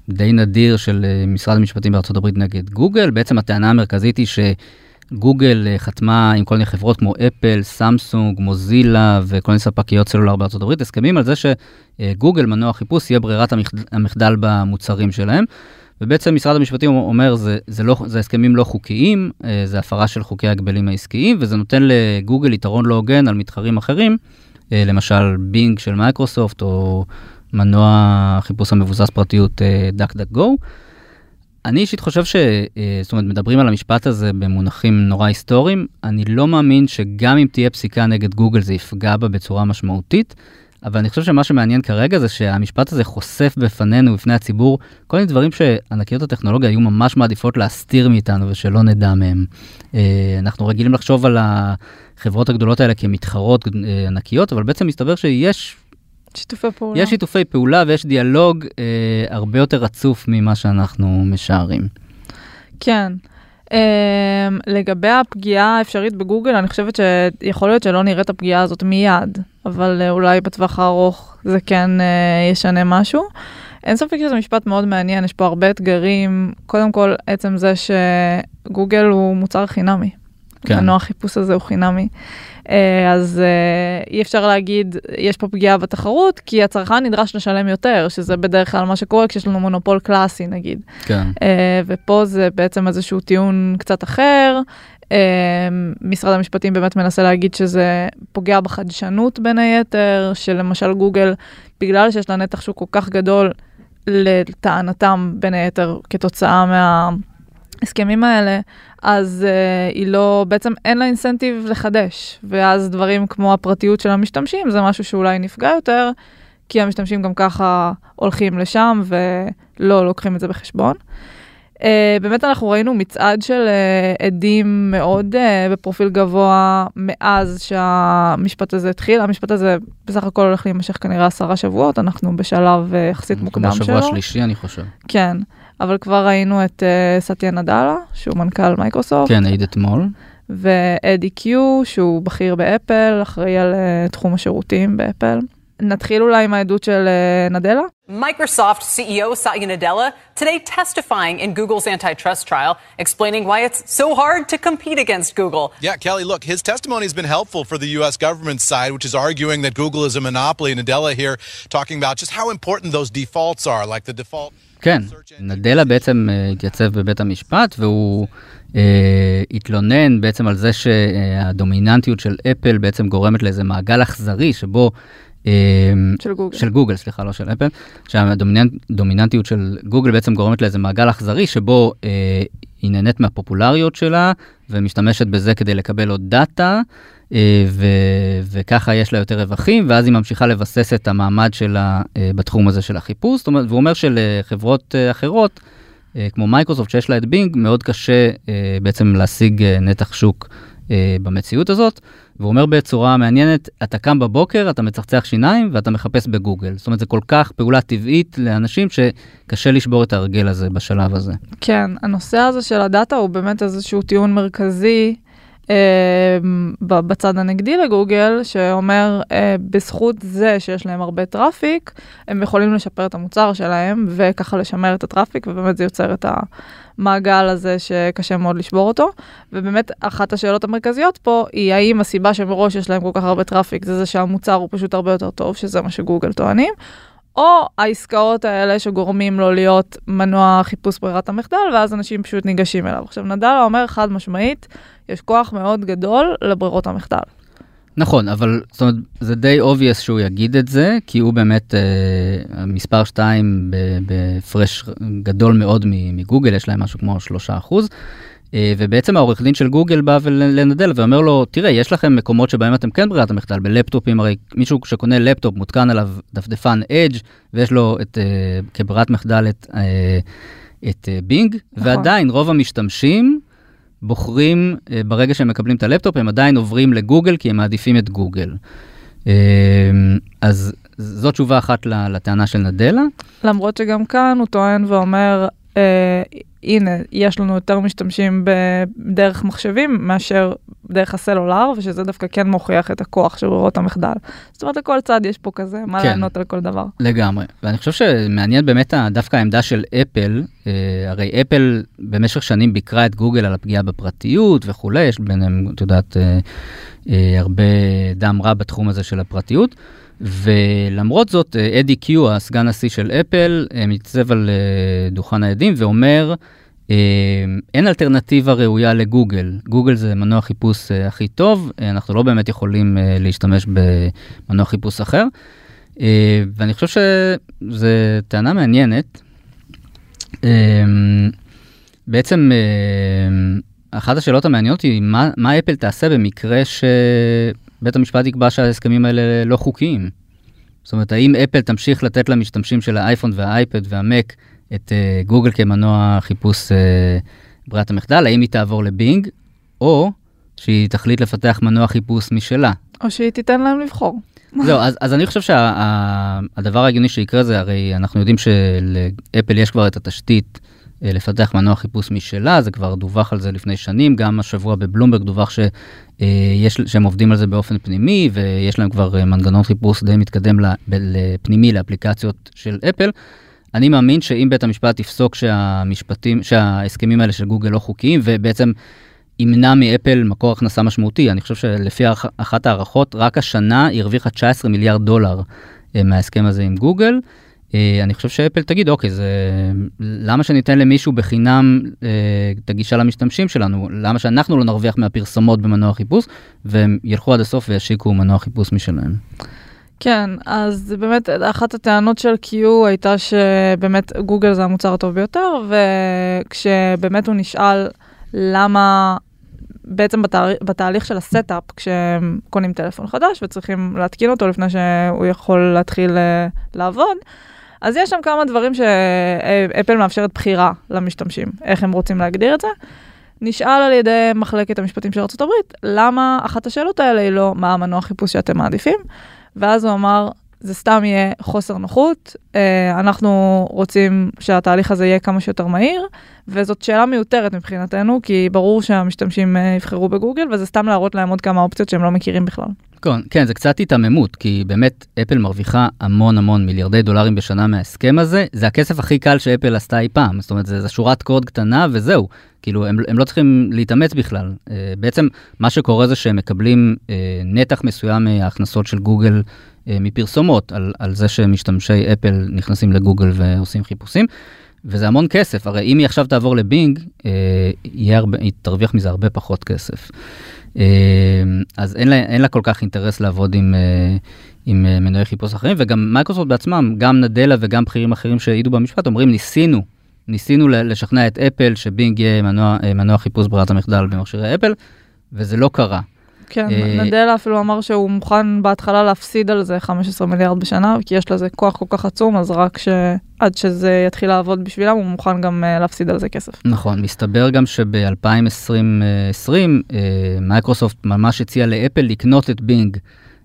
די נדיר של אה, משרד המשפטים בארצות הברית נגד גוגל. בעצם הטענה המרכזית היא ש... גוגל אה, חתמה עם כל מיני חברות כמו אפל, סמסונג, מוזילה וכל מיני ספקיות סלולר בארצות הברית, הסכמים על זה שגוגל, מנוע חיפוש, יהיה ברירת המחדל במוצרים שלהם. ובעצם משרד המשפטים אומר, זה, זה, לא, זה הסכמים לא חוקיים, אה, זה הפרה של חוקי ההגבלים העסקיים, וזה נותן לגוגל יתרון לא הוגן על מתחרים אחרים, אה, למשל בינג של מייקרוסופט, או מנוע חיפוש המבוסס פרטיות DuckDuckGo. אני אישית חושב ש... אה, זאת אומרת, מדברים על המשפט הזה במונחים נורא היסטוריים. אני לא מאמין שגם אם תהיה פסיקה נגד גוגל זה יפגע בה בצורה משמעותית, אבל אני חושב שמה שמעניין כרגע זה שהמשפט הזה חושף בפנינו, בפני הציבור, כל מיני דברים שענקיות הטכנולוגיה היו ממש מעדיפות להסתיר מאיתנו ושלא נדע מהם. אה, אנחנו רגילים לחשוב על החברות הגדולות האלה כמתחרות אה, ענקיות, אבל בעצם מסתבר שיש שיתופי פעולה. יש שיתופי פעולה ויש דיאלוג אה, הרבה יותר רצוף ממה שאנחנו משערים. כן. אה, לגבי הפגיעה האפשרית בגוגל, אני חושבת שיכול להיות שלא נראה את הפגיעה הזאת מיד, אבל אה, אולי בטווח הארוך זה כן אה, ישנה משהו. אין ספק שזה משפט מאוד מעניין, יש פה הרבה אתגרים. קודם כל, עצם זה שגוגל הוא מוצר חינמי. כן. מנוע החיפוש הזה הוא חינמי. אה, אז אה, אי אפשר להגיד, יש פה פגיעה בתחרות, כי הצרכן נדרש לשלם יותר, שזה בדרך כלל מה שקורה כשיש לנו מונופול קלאסי נגיד. כן. אה, ופה זה בעצם איזשהו טיעון קצת אחר. משרד המשפטים באמת מנסה להגיד שזה פוגע בחדשנות בין היתר, שלמשל גוגל, בגלל שיש לה נתח שוק כל כך גדול, לטענתם בין היתר כתוצאה מההסכמים האלה, אז uh, היא לא, בעצם אין לה אינסנטיב לחדש, ואז דברים כמו הפרטיות של המשתמשים זה משהו שאולי נפגע יותר, כי המשתמשים גם ככה הולכים לשם ולא לוקחים את זה בחשבון. Uh, באמת אנחנו ראינו מצעד של uh, עדים מאוד uh, בפרופיל גבוה מאז שהמשפט הזה התחיל. המשפט הזה בסך הכל הולך להימשך כנראה עשרה שבועות, אנחנו בשלב uh, יחסית מוקדם שלו. בשבוע השלישי אני חושב. כן. אבל כבר ראינו את uh, סטיה נדלה, שהוא מנכ"ל מייקרוסופט. כן, העיד אתמול. ואדי קיו, שהוא בכיר באפל, אחראי על uh, תחום השירותים באפל. נתחיל אולי עם העדות של אה, נדלה? Microsoft CEO Satya Nadella today testifying in Google's antitrust trial, explaining why it's so hard to compete against Google. Yeah, Kelly, look, his testimony has been helpful for the U.S. government's side, which is arguing that Google is a monopoly. Nadella here talking about just how important those defaults are, like the default. כן, נדלה בעצם אה, התייצב בבית המשפט והוא אה, התלונן בעצם על זה שהדומיננטיות של אפל בעצם גורמת לאיזה מעגל אכזרי שבו... אה, של גוגל. של גוגל, סליחה, לא של אפל, שהדומיננטיות של גוגל בעצם גורמת לאיזה מעגל אכזרי שבו אה, היא נהנית מהפופולריות שלה ומשתמשת בזה כדי לקבל עוד דאטה. אה, ו- וככה יש לה יותר רווחים, ואז היא ממשיכה לבסס את המעמד שלה אה, בתחום הזה של החיפוש. זאת אומרת, והוא אומר שלחברות אה, אחרות, כמו מייקרוסופט שיש לה את בינג, מאוד קשה בעצם להשיג נתח שוק במציאות הזאת. והוא אומר בצורה מעניינת, אתה קם בבוקר, אתה מצחצח שיניים ואתה מחפש בגוגל. זאת אומרת, זה כל כך פעולה טבעית לאנשים שקשה לשבור את ההרגל הזה בשלב הזה. כן, הנושא הזה של הדאטה הוא באמת איזשהו טיעון מרכזי אמ, בצד הנגדי לגוגל, שאומר, אה, בזכות זה שיש להם הרבה traffic, הם יכולים לשפר את המוצר שלהם, וככה לשמר את ה traffic, ובאמת זה יוצר את המעגל הזה שקשה מאוד לשבור אותו. ובאמת, אחת השאלות המרכזיות פה היא האם הסיבה שמראש יש להם כל כך הרבה traffic זה זה שהמוצר הוא פשוט הרבה יותר טוב, שזה מה שגוגל טוענים, או העסקאות האלה שגורמים לו להיות מנוע חיפוש ברירת המחדל, ואז אנשים פשוט ניגשים אליו. עכשיו, נדלה אומר חד משמעית, יש כוח מאוד גדול לברירות המחדל. נכון, אבל זאת אומרת, זה די obvious שהוא יגיד את זה, כי הוא באמת אה, מספר 2 בהפרש גדול מאוד מגוגל, יש להם משהו כמו 3 אחוז. אה, ובעצם העורך דין של גוגל בא לנדל ואומר לו, תראה, יש לכם מקומות שבהם אתם כן ברירת המחדל, בלפטופים, הרי מישהו שקונה לפטופ מותקן עליו דפדפן אדג' ויש לו את, אה, כברירת מחדל את, אה, את בינג, נכון. ועדיין רוב המשתמשים בוחרים, ברגע שהם מקבלים את הלפטופ, הם עדיין עוברים לגוגל כי הם מעדיפים את גוגל. אז זו תשובה אחת לטענה של נדלה. למרות שגם כאן הוא טוען ואומר, אה, הנה, יש לנו יותר משתמשים דרך מחשבים מאשר דרך הסלולר, ושזה דווקא כן מוכיח את הכוח של ברירות המחדל. זאת אומרת, לכל צד יש פה כזה, מה כן, לענות על כל דבר. לגמרי. ואני חושב שמעניין באמת דווקא העמדה של אפל, אה, הרי אפל במשך שנים ביקרה את גוגל על הפגיעה בפרטיות וכולי, יש ביניהם, את יודעת, אה, אה, הרבה דם רע בתחום הזה של הפרטיות. ולמרות זאת, אה, אדי קיו, הסגן השיא של אפל, אה, מתייצב על אה, דוכן העדים ואומר, אין אלטרנטיבה ראויה לגוגל. גוגל זה מנוע חיפוש הכי טוב, אנחנו לא באמת יכולים להשתמש במנוע חיפוש אחר. ואני חושב שזו טענה מעניינת. בעצם אחת השאלות המעניינות היא מה, מה אפל תעשה במקרה ש... בית המשפט יקבע שההסכמים האלה לא חוקיים. זאת אומרת, האם אפל תמשיך לתת למשתמשים של האייפון והאייפד והמק את uh, גוגל כמנוע חיפוש uh, ברירת המחדל, האם היא תעבור לבינג, או שהיא תחליט לפתח מנוע חיפוש משלה. או שהיא תיתן להם לבחור. זהו, אז, אז אני חושב שהדבר שה, ההגיוני שיקרה זה, הרי אנחנו יודעים שלאפל יש כבר את התשתית לפתח מנוע חיפוש משלה, זה כבר דווח על זה לפני שנים, גם השבוע בבלומברג דווח ש, יש, שהם עובדים על זה באופן פנימי, ויש להם כבר אה, מנגנון חיפוש די מתקדם לפנימי לאפליקציות של אפל. אני מאמין שאם בית המשפט יפסוק שהמשפטים, שההסכמים האלה של גוגל לא חוקיים, ובעצם ימנע מאפל מקור הכנסה משמעותי, אני חושב שלפי אחת ההערכות, רק השנה היא הרוויחה 19 מיליארד דולר אה, מההסכם הזה עם גוגל. אה, אני חושב שאפל תגיד, אוקיי, זה... למה שניתן למישהו בחינם אה, את הגישה למשתמשים שלנו? למה שאנחנו לא נרוויח מהפרסומות במנוע חיפוש, והם ילכו עד הסוף וישיקו מנוע חיפוש משלהם? כן, אז באמת אחת הטענות של Q הייתה שבאמת גוגל זה המוצר הטוב ביותר, וכשבאמת הוא נשאל למה בעצם בתהל... בתהליך של ה setup, כשהם קונים טלפון חדש וצריכים להתקין אותו לפני שהוא יכול להתחיל אה, לעבוד, אז יש שם כמה דברים שאפל מאפשרת בחירה למשתמשים, איך הם רוצים להגדיר את זה. נשאל על ידי מחלקת המשפטים של ארה"ב, למה אחת השאלות האלה היא לא מה המנוע חיפוש שאתם מעדיפים, ואז הוא אמר, זה סתם יהיה חוסר נוחות. אה, אנחנו רוצים שהתהליך הזה יהיה כמה שיותר מהיר, וזאת שאלה מיותרת מבחינתנו, כי ברור שהמשתמשים אה, יבחרו בגוגל, וזה סתם להראות להם עוד כמה אופציות שהם לא מכירים בכלל. כן, כן, זה קצת היתממות, כי באמת אפל מרוויחה המון המון מיליארדי דולרים בשנה מההסכם הזה. זה הכסף הכי קל שאפל עשתה אי פעם, זאת אומרת, זה שורת קוד קטנה וזהו. כאילו, הם, הם לא צריכים להתאמץ בכלל. אה, בעצם, מה שקורה זה שהם מקבלים נתח מסוים מההכנסות של גוגל מפרסומות, על, על זה שמשתמשי אפל נכנסים לגוגל ועושים חיפושים. וזה המון כסף, הרי אם היא עכשיו תעבור לבינג, אה, הרבה, היא תרוויח מזה הרבה פחות כסף. אה, אז אין לה, אין לה כל כך אינטרס לעבוד עם, אה, עם אה, מנועי חיפוש אחרים, וגם מייקרוסופט בעצמם, גם נדלה וגם בכירים אחרים שהעידו במשפט, אומרים ניסינו, ניסינו לשכנע את אפל שבינג יהיה מנוע, אה, מנוע חיפוש ברירת המחדל במכשירי אפל, וזה לא קרה. כן, אה, נדלה אפילו אמר שהוא מוכן בהתחלה להפסיד על זה 15 מיליארד בשנה, כי יש לזה כוח כל כך עצום, אז רק שעד שזה יתחיל לעבוד בשבילם, הוא מוכן גם אה, להפסיד על זה כסף. נכון, מסתבר גם שב-2020 אה, מייקרוסופט ממש הציע לאפל לקנות את בינג,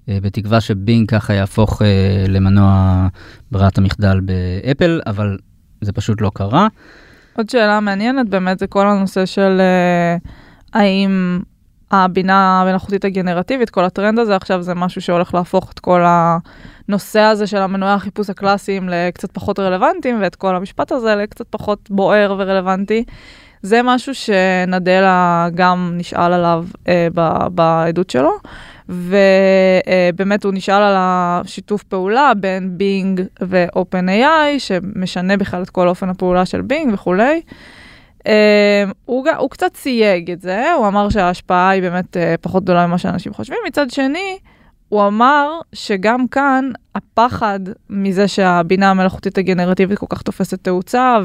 בתקווה שבינג ככה יהפוך למנוע ברירת המחדל באפל, אבל זה פשוט לא קרה. עוד שאלה מעניינת באמת זה כל הנושא של האם הבינה המלאכותית הגנרטיבית, כל הטרנד הזה עכשיו זה משהו שהולך להפוך את כל הנושא הזה של המנועי החיפוש הקלאסיים לקצת פחות רלוונטיים, ואת כל המשפט הזה לקצת פחות בוער ורלוונטי. זה משהו שנדלה גם נשאל עליו אה, ב- בעדות שלו, ובאמת אה, הוא נשאל על השיתוף פעולה בין בינג ו-OpenAI, שמשנה בכלל את כל אופן הפעולה של בינג וכולי. אה, הוא, הוא קצת סייג את זה, הוא אמר שההשפעה היא באמת אה, פחות גדולה ממה שאנשים חושבים. מצד שני, הוא אמר שגם כאן הפחד מזה שהבינה המלאכותית הגנרטיבית כל כך תופסת תאוצה,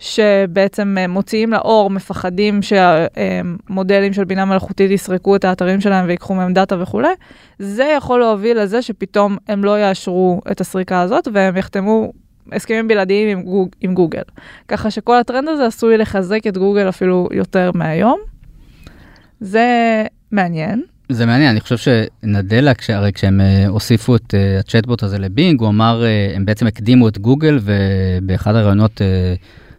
ושבעצם אה, מוציאים לאור, מפחדים שהמודלים אה, של בינה מלאכותית יסרקו את האתרים שלהם ויקחו מהם דאטה וכולי, זה יכול להוביל לזה שפתאום הם לא יאשרו את הסריקה הזאת והם יחתמו הסכמים בלעדיים עם, גוג, עם גוגל. ככה שכל הטרנד הזה עשוי לחזק את גוגל אפילו יותר מהיום. זה מעניין. זה מעניין, אני חושב שנדלה, הרי כשהם אה, הוסיפו את אה, הצ'טבוט הזה לבינג, הוא אמר, אה, הם בעצם הקדימו את גוגל, ובאחד הראיונות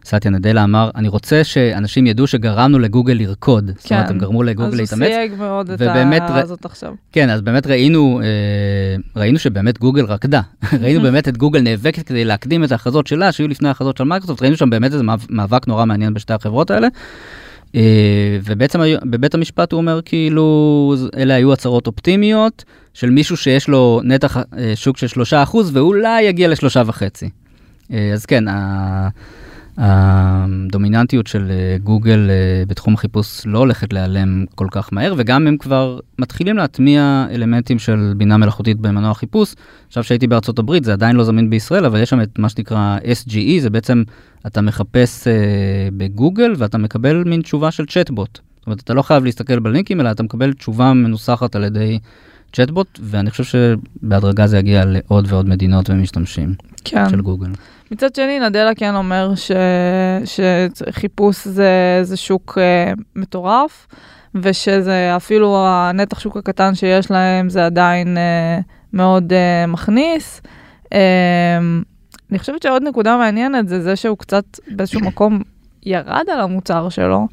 סאטיה נדלה אמר, אני רוצה שאנשים ידעו שגרמנו לגוגל לרקוד. כן. זאת אומרת, כן. הם גרמו לגוגל להתאמץ. אז הוא סייג מאוד את ההערה הזאת עכשיו. כן, אז באמת ראינו, אה, ראינו שבאמת גוגל רקדה. [laughs] ראינו באמת את גוגל נאבקת כדי להקדים את ההכרזות שלה, שהיו לפני ההכרזות של מייקרוסופט, ראינו שם באמת איזה מאבק נורא מעניין בשתי החברות האלה. אה, ובעצם בבית המשפט הוא אומר כאילו אלה היו הצהרות אופטימיות של מישהו שיש לו נתח אה, שוק של שלושה אחוז ואולי יגיע לשלושה וחצי. Uh, אז כן, הדומיננטיות של אה, גוגל אה, בתחום החיפוש לא הולכת להיעלם כל כך מהר, וגם הם כבר מתחילים להטמיע אלמנטים של בינה מלאכותית במנוע חיפוש. עכשיו שהייתי בארצות הברית, זה עדיין לא זמין בישראל, אבל יש שם את מה שנקרא SGE, זה בעצם, אתה מחפש uh, בגוגל ואתה מקבל מין תשובה של צ'טבוט. זאת אומרת, אתה לא חייב להסתכל בלינקים, אלא אתה מקבל תשובה מנוסחת על ידי צ'טבוט, ואני חושב שבהדרגה זה יגיע לעוד ועוד מדינות ומשתמשים כן. של גוגל. מצד שני, נדלה כן אומר ש... שחיפוש זה, זה שוק uh, מטורף, ושזה אפילו הנתח שוק הקטן שיש להם זה עדיין uh, מאוד uh, מכניס. Uh, אני חושבת שעוד נקודה מעניינת זה זה שהוא קצת באיזשהו מקום ירד על המוצר שלו,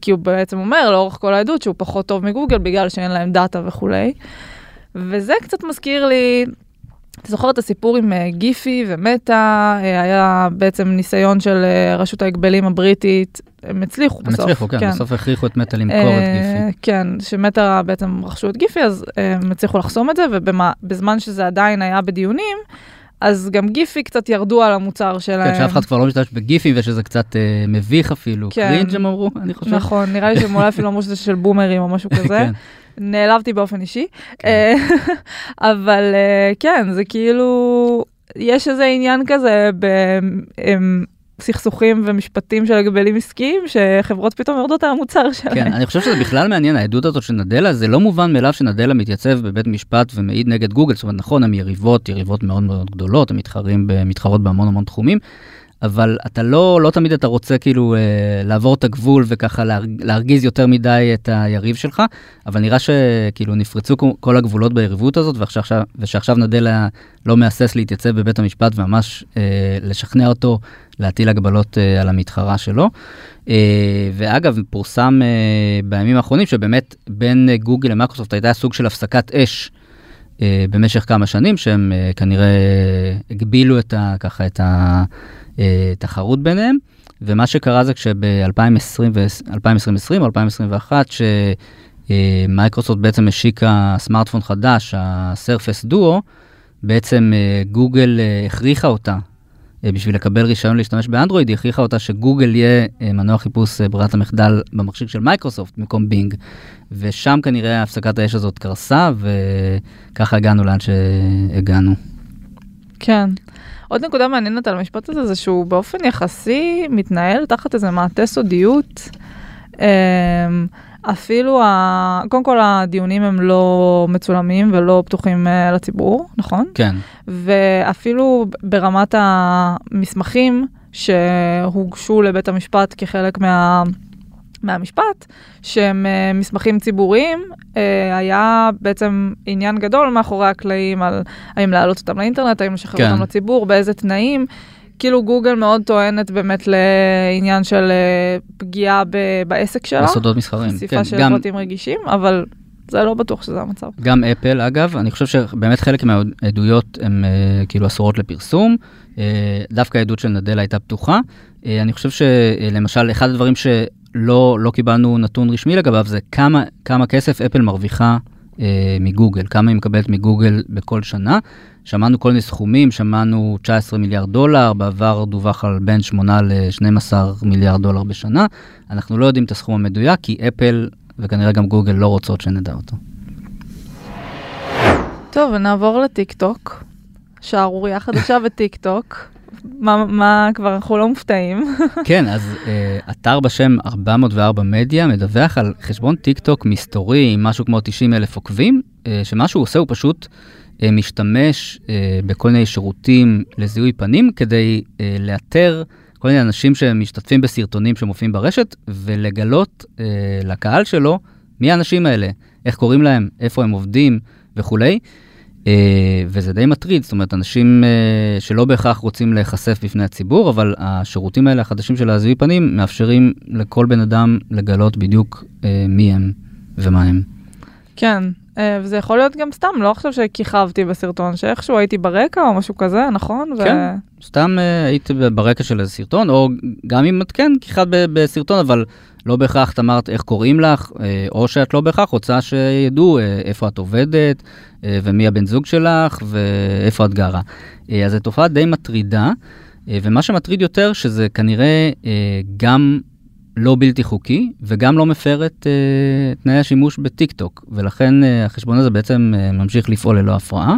כי הוא בעצם אומר לאורך כל העדות שהוא פחות טוב מגוגל בגלל שאין להם דאטה וכולי. וזה קצת מזכיר לי אתה זוכר את הסיפור עם אה, גיפי ומטא, אה, היה בעצם ניסיון של אה, רשות ההגבלים הבריטית, הם הצליחו בסוף. הם הצליחו, כן, כן. בסוף הכריחו את מטא למכור את גיפי. כן, שמטא בעצם רכשו את גיפי, אז הם הצליחו לחסום את זה, ובזמן שזה עדיין היה בדיונים, אז גם גיפי קצת ירדו על המוצר שלהם. כן, שאף אחד כבר לא משתמש בגיפי ושזה קצת אה, מביך אפילו. כן. קרינג' הם אמרו, אני חושב. נכון, נראה לי שהם אולי אפילו אמרו שזה של בומרים או משהו [laughs] כזה. כן. נעלבתי באופן אישי, כן. אה, [laughs] אבל אה, כן, זה כאילו, יש איזה עניין כזה בסכסוכים ומשפטים של הגבלים עסקיים, שחברות פתאום יורדות על המוצר שלהם. כן, אני חושב שזה בכלל מעניין, העדות הזאת של נדלה, זה לא מובן מאליו שנדלה מתייצב בבית משפט ומעיד נגד גוגל, זאת אומרת, נכון, הן יריבות, יריבות מאוד מאוד גדולות, הן מתחרות בהמון המון תחומים. אבל אתה לא, לא תמיד אתה רוצה כאילו אה, לעבור את הגבול וככה להרג, להרגיז יותר מדי את היריב שלך, אבל נראה שכאילו נפרצו כל הגבולות ביריבות הזאת, ועכשיו, ושעכשיו נדלה לא מהסס להתייצב בבית המשפט וממש אה, לשכנע אותו להטיל הגבלות אה, על המתחרה שלו. אה, ואגב, פורסם אה, בימים האחרונים שבאמת בין גוגל למייקרוסופט הייתה סוג של הפסקת אש. אה, במשך כמה שנים שהם אה, כנראה הגבילו את ה, ככה את התחרות אה, ביניהם. ומה שקרה זה כשב-2020 או 2021, שמייקרוסופט בעצם השיקה סמארטפון חדש, ה-Surface Duo, בעצם גוגל הכריחה אותה בשביל לקבל רישיון להשתמש באנדרואיד, היא הכריחה אותה שגוגל יהיה מנוע חיפוש ברירת המחדל במכשיר של מייקרוסופט במקום בינג. ושם כנראה הפסקת האש הזאת קרסה, וככה הגענו לאן שהגענו. כן. עוד נקודה מעניינת על המשפט הזה, זה שהוא באופן יחסי מתנהל תחת איזה מעטה סודיות. אמ, אפילו, ה... קודם כל הדיונים הם לא מצולמים ולא פתוחים uh, לציבור, נכון? כן. ואפילו ברמת המסמכים שהוגשו לבית המשפט כחלק מה... מהמשפט, שהם uh, מסמכים ציבוריים, uh, היה בעצם עניין גדול מאחורי הקלעים על האם להעלות אותם לאינטרנט, האם לשחרר כן. אותם לציבור, באיזה תנאים. כאילו גוגל מאוד טוענת באמת לעניין של uh, פגיעה ב- בעסק שלה. בסודות מסחרים. חשיפה כן, של גם... פרטים רגישים, אבל זה לא בטוח שזה המצב. גם אפל, אגב, אני חושב שבאמת חלק מהעדויות הן uh, כאילו אסורות לפרסום. Uh, דווקא העדות של נדלה הייתה פתוחה. Uh, אני חושב שלמשל, אחד הדברים ש... לא, לא קיבלנו נתון רשמי לגביו, זה כמה, כמה כסף אפל מרוויחה אה, מגוגל, כמה היא מקבלת מגוגל בכל שנה. שמענו כל מיני סכומים, שמענו 19 מיליארד דולר, בעבר דווח על בין 8 ל-12 מיליארד דולר בשנה. אנחנו לא יודעים את הסכום המדויק, כי אפל וכנראה גם גוגל לא רוצות שנדע אותו. טוב, ונעבור לטיק טוק. שערורייה חדשה בטיק טוק. מה, מה כבר אנחנו לא מופתעים. [laughs] כן, אז uh, אתר בשם 404 מדיה מדווח על חשבון טיק טוק מסתורי עם משהו כמו 90 אלף עוקבים, uh, שמה שהוא עושה הוא פשוט uh, משתמש uh, בכל מיני שירותים לזיהוי פנים כדי uh, לאתר כל מיני אנשים שמשתתפים בסרטונים שמופיעים ברשת ולגלות uh, לקהל שלו מי האנשים האלה, איך קוראים להם, איפה הם עובדים וכולי. אה, וזה די מטריד, זאת אומרת, אנשים אה, שלא בהכרח רוצים להיחשף בפני הציבור, אבל השירותים האלה החדשים של הזיהוי פנים מאפשרים לכל בן אדם לגלות בדיוק אה, מי הם ומה הם. כן, וזה יכול להיות גם סתם, לא עכשיו שכיכבתי בסרטון, שאיכשהו הייתי ברקע או משהו כזה, נכון? כן, ו... סתם היית ברקע של איזה סרטון, או גם אם את כן כיכבת בסרטון, אבל לא בהכרח את אמרת איך קוראים לך, או שאת לא בהכרח רוצה שידעו איפה את עובדת, אה, ומי הבן זוג שלך ואיפה את גרה. אה, אז זו תופעה די מטרידה, אה, ומה שמטריד יותר שזה כנראה גם לא בלתי חוקי וגם לא מפר את תנאי השימוש בטיק טוק, ולכן החשבון הזה בעצם ממשיך לפעול ללא הפרעה.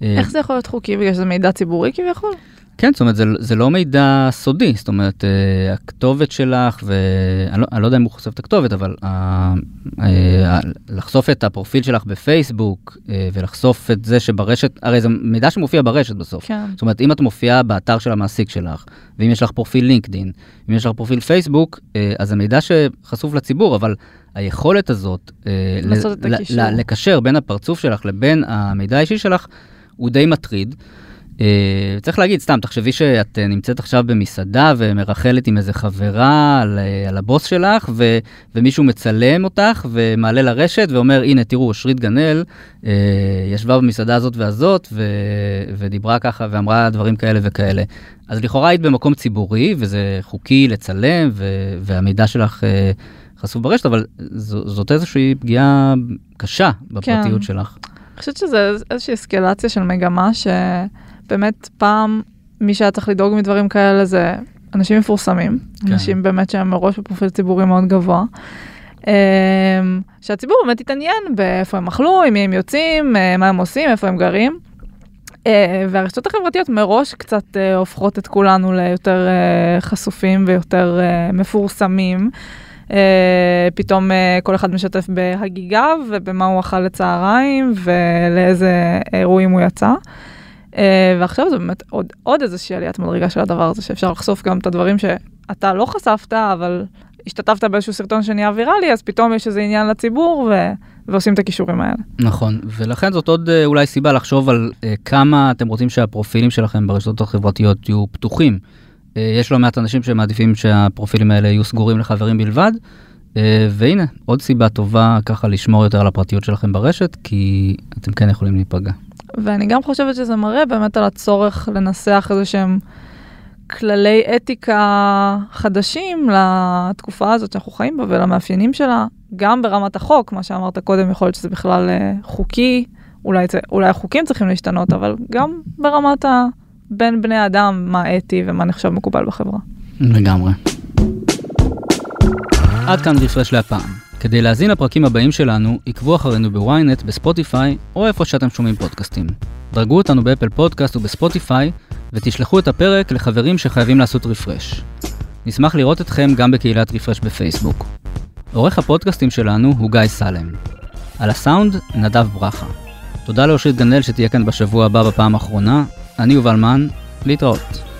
איך זה יכול להיות חוקי? בגלל שזה מידע ציבורי כביכול? כן, זאת אומרת, זה, זה לא מידע סודי, זאת אומרת, uh, הכתובת שלך, ואני לא, לא יודע אם הוא חושף את הכתובת, אבל uh, uh, לחשוף את הפרופיל שלך בפייסבוק, uh, ולחשוף את זה שברשת, הרי זה מידע שמופיע ברשת בסוף. כן. זאת אומרת, אם את מופיעה באתר של המעסיק שלך, ואם יש לך פרופיל לינקדין, אם יש לך פרופיל פייסבוק, אז זה מידע שחשוף לציבור, אבל היכולת הזאת, לקשר בין הפרצוף שלך לבין המידע האישי שלך, הוא די מטריד. Uh, צריך להגיד, סתם, תחשבי שאת uh, נמצאת עכשיו במסעדה ומרחלת עם איזה חברה על, uh, על הבוס שלך, ו, ומישהו מצלם אותך ומעלה לרשת ואומר, הנה, תראו, אושרית גנאל uh, ישבה במסעדה הזאת והזאת, ו, ודיברה ככה ואמרה דברים כאלה וכאלה. אז לכאורה היית במקום ציבורי, וזה חוקי לצלם, ו, והמידע שלך uh, חשוף ברשת, אבל ז, זאת איזושהי פגיעה קשה בפרטיות כן. שלך. אני חושבת שזה איזושהי אסקלציה של מגמה ש... באמת פעם מי שהיה צריך לדאוג מדברים כאלה זה אנשים מפורסמים, כן. אנשים באמת שהם מראש בפרופיל ציבורי מאוד גבוה. אמ, שהציבור באמת התעניין באיפה הם אכלו, עם מי הם יוצאים, אה, מה הם עושים, איפה הם גרים. אה, והרשתות החברתיות מראש קצת אה, הופכות את כולנו ליותר חשופים ויותר מפורסמים. פתאום כל אחד משתף בהגיגיו ובמה הוא אכל לצהריים ולאיזה אירועים הוא יצא. אה, ועכשיו זה באמת עוד, עוד איזושהי עליית מדרגה של הדבר הזה, שאפשר לחשוף גם את הדברים שאתה לא חשפת, אבל השתתפת באיזשהו סרטון שנהיה ויראלי, אז פתאום יש איזה עניין לציבור ו... ועושים את הכישורים האלה. נכון, ולכן זאת עוד אה, אולי סיבה לחשוב על אה, כמה אתם רוצים שהפרופילים שלכם ברשתות החברתיות יהיו פתוחים. אה, יש לא מעט אנשים שמעדיפים שהפרופילים האלה יהיו סגורים לחברים בלבד, והנה, עוד סיבה טובה ככה לשמור יותר על הפרטיות שלכם ברשת, כי אתם כן יכולים להיפגע. ואני גם חושבת שזה מראה באמת על הצורך לנסח איזה שהם כללי אתיקה חדשים לתקופה הזאת שאנחנו חיים בה ולמאפיינים שלה, גם ברמת החוק, מה שאמרת קודם, יכול להיות שזה בכלל אה, חוקי, אולי, אולי החוקים צריכים להשתנות, אבל גם ברמת ה... בין בני אדם, מה אתי ומה נחשב מקובל בחברה. לגמרי. עד כאן רפרש להפעם. כדי להזין לפרקים הבאים שלנו, עקבו אחרינו בוויינט, בספוטיפיי, או איפה שאתם שומעים פודקאסטים. דרגו אותנו באפל פודקאסט ובספוטיפיי, ותשלחו את הפרק לחברים שחייבים לעשות רפרש. נשמח לראות אתכם גם בקהילת רפרש בפייסבוק. עורך הפודקאסטים שלנו הוא גיא סלם. על הסאונד, נדב ברכה. תודה לאושרית גנאל שתהיה כאן בשבוע הבא בפעם האחרונה. אני יובל מן, להתראות.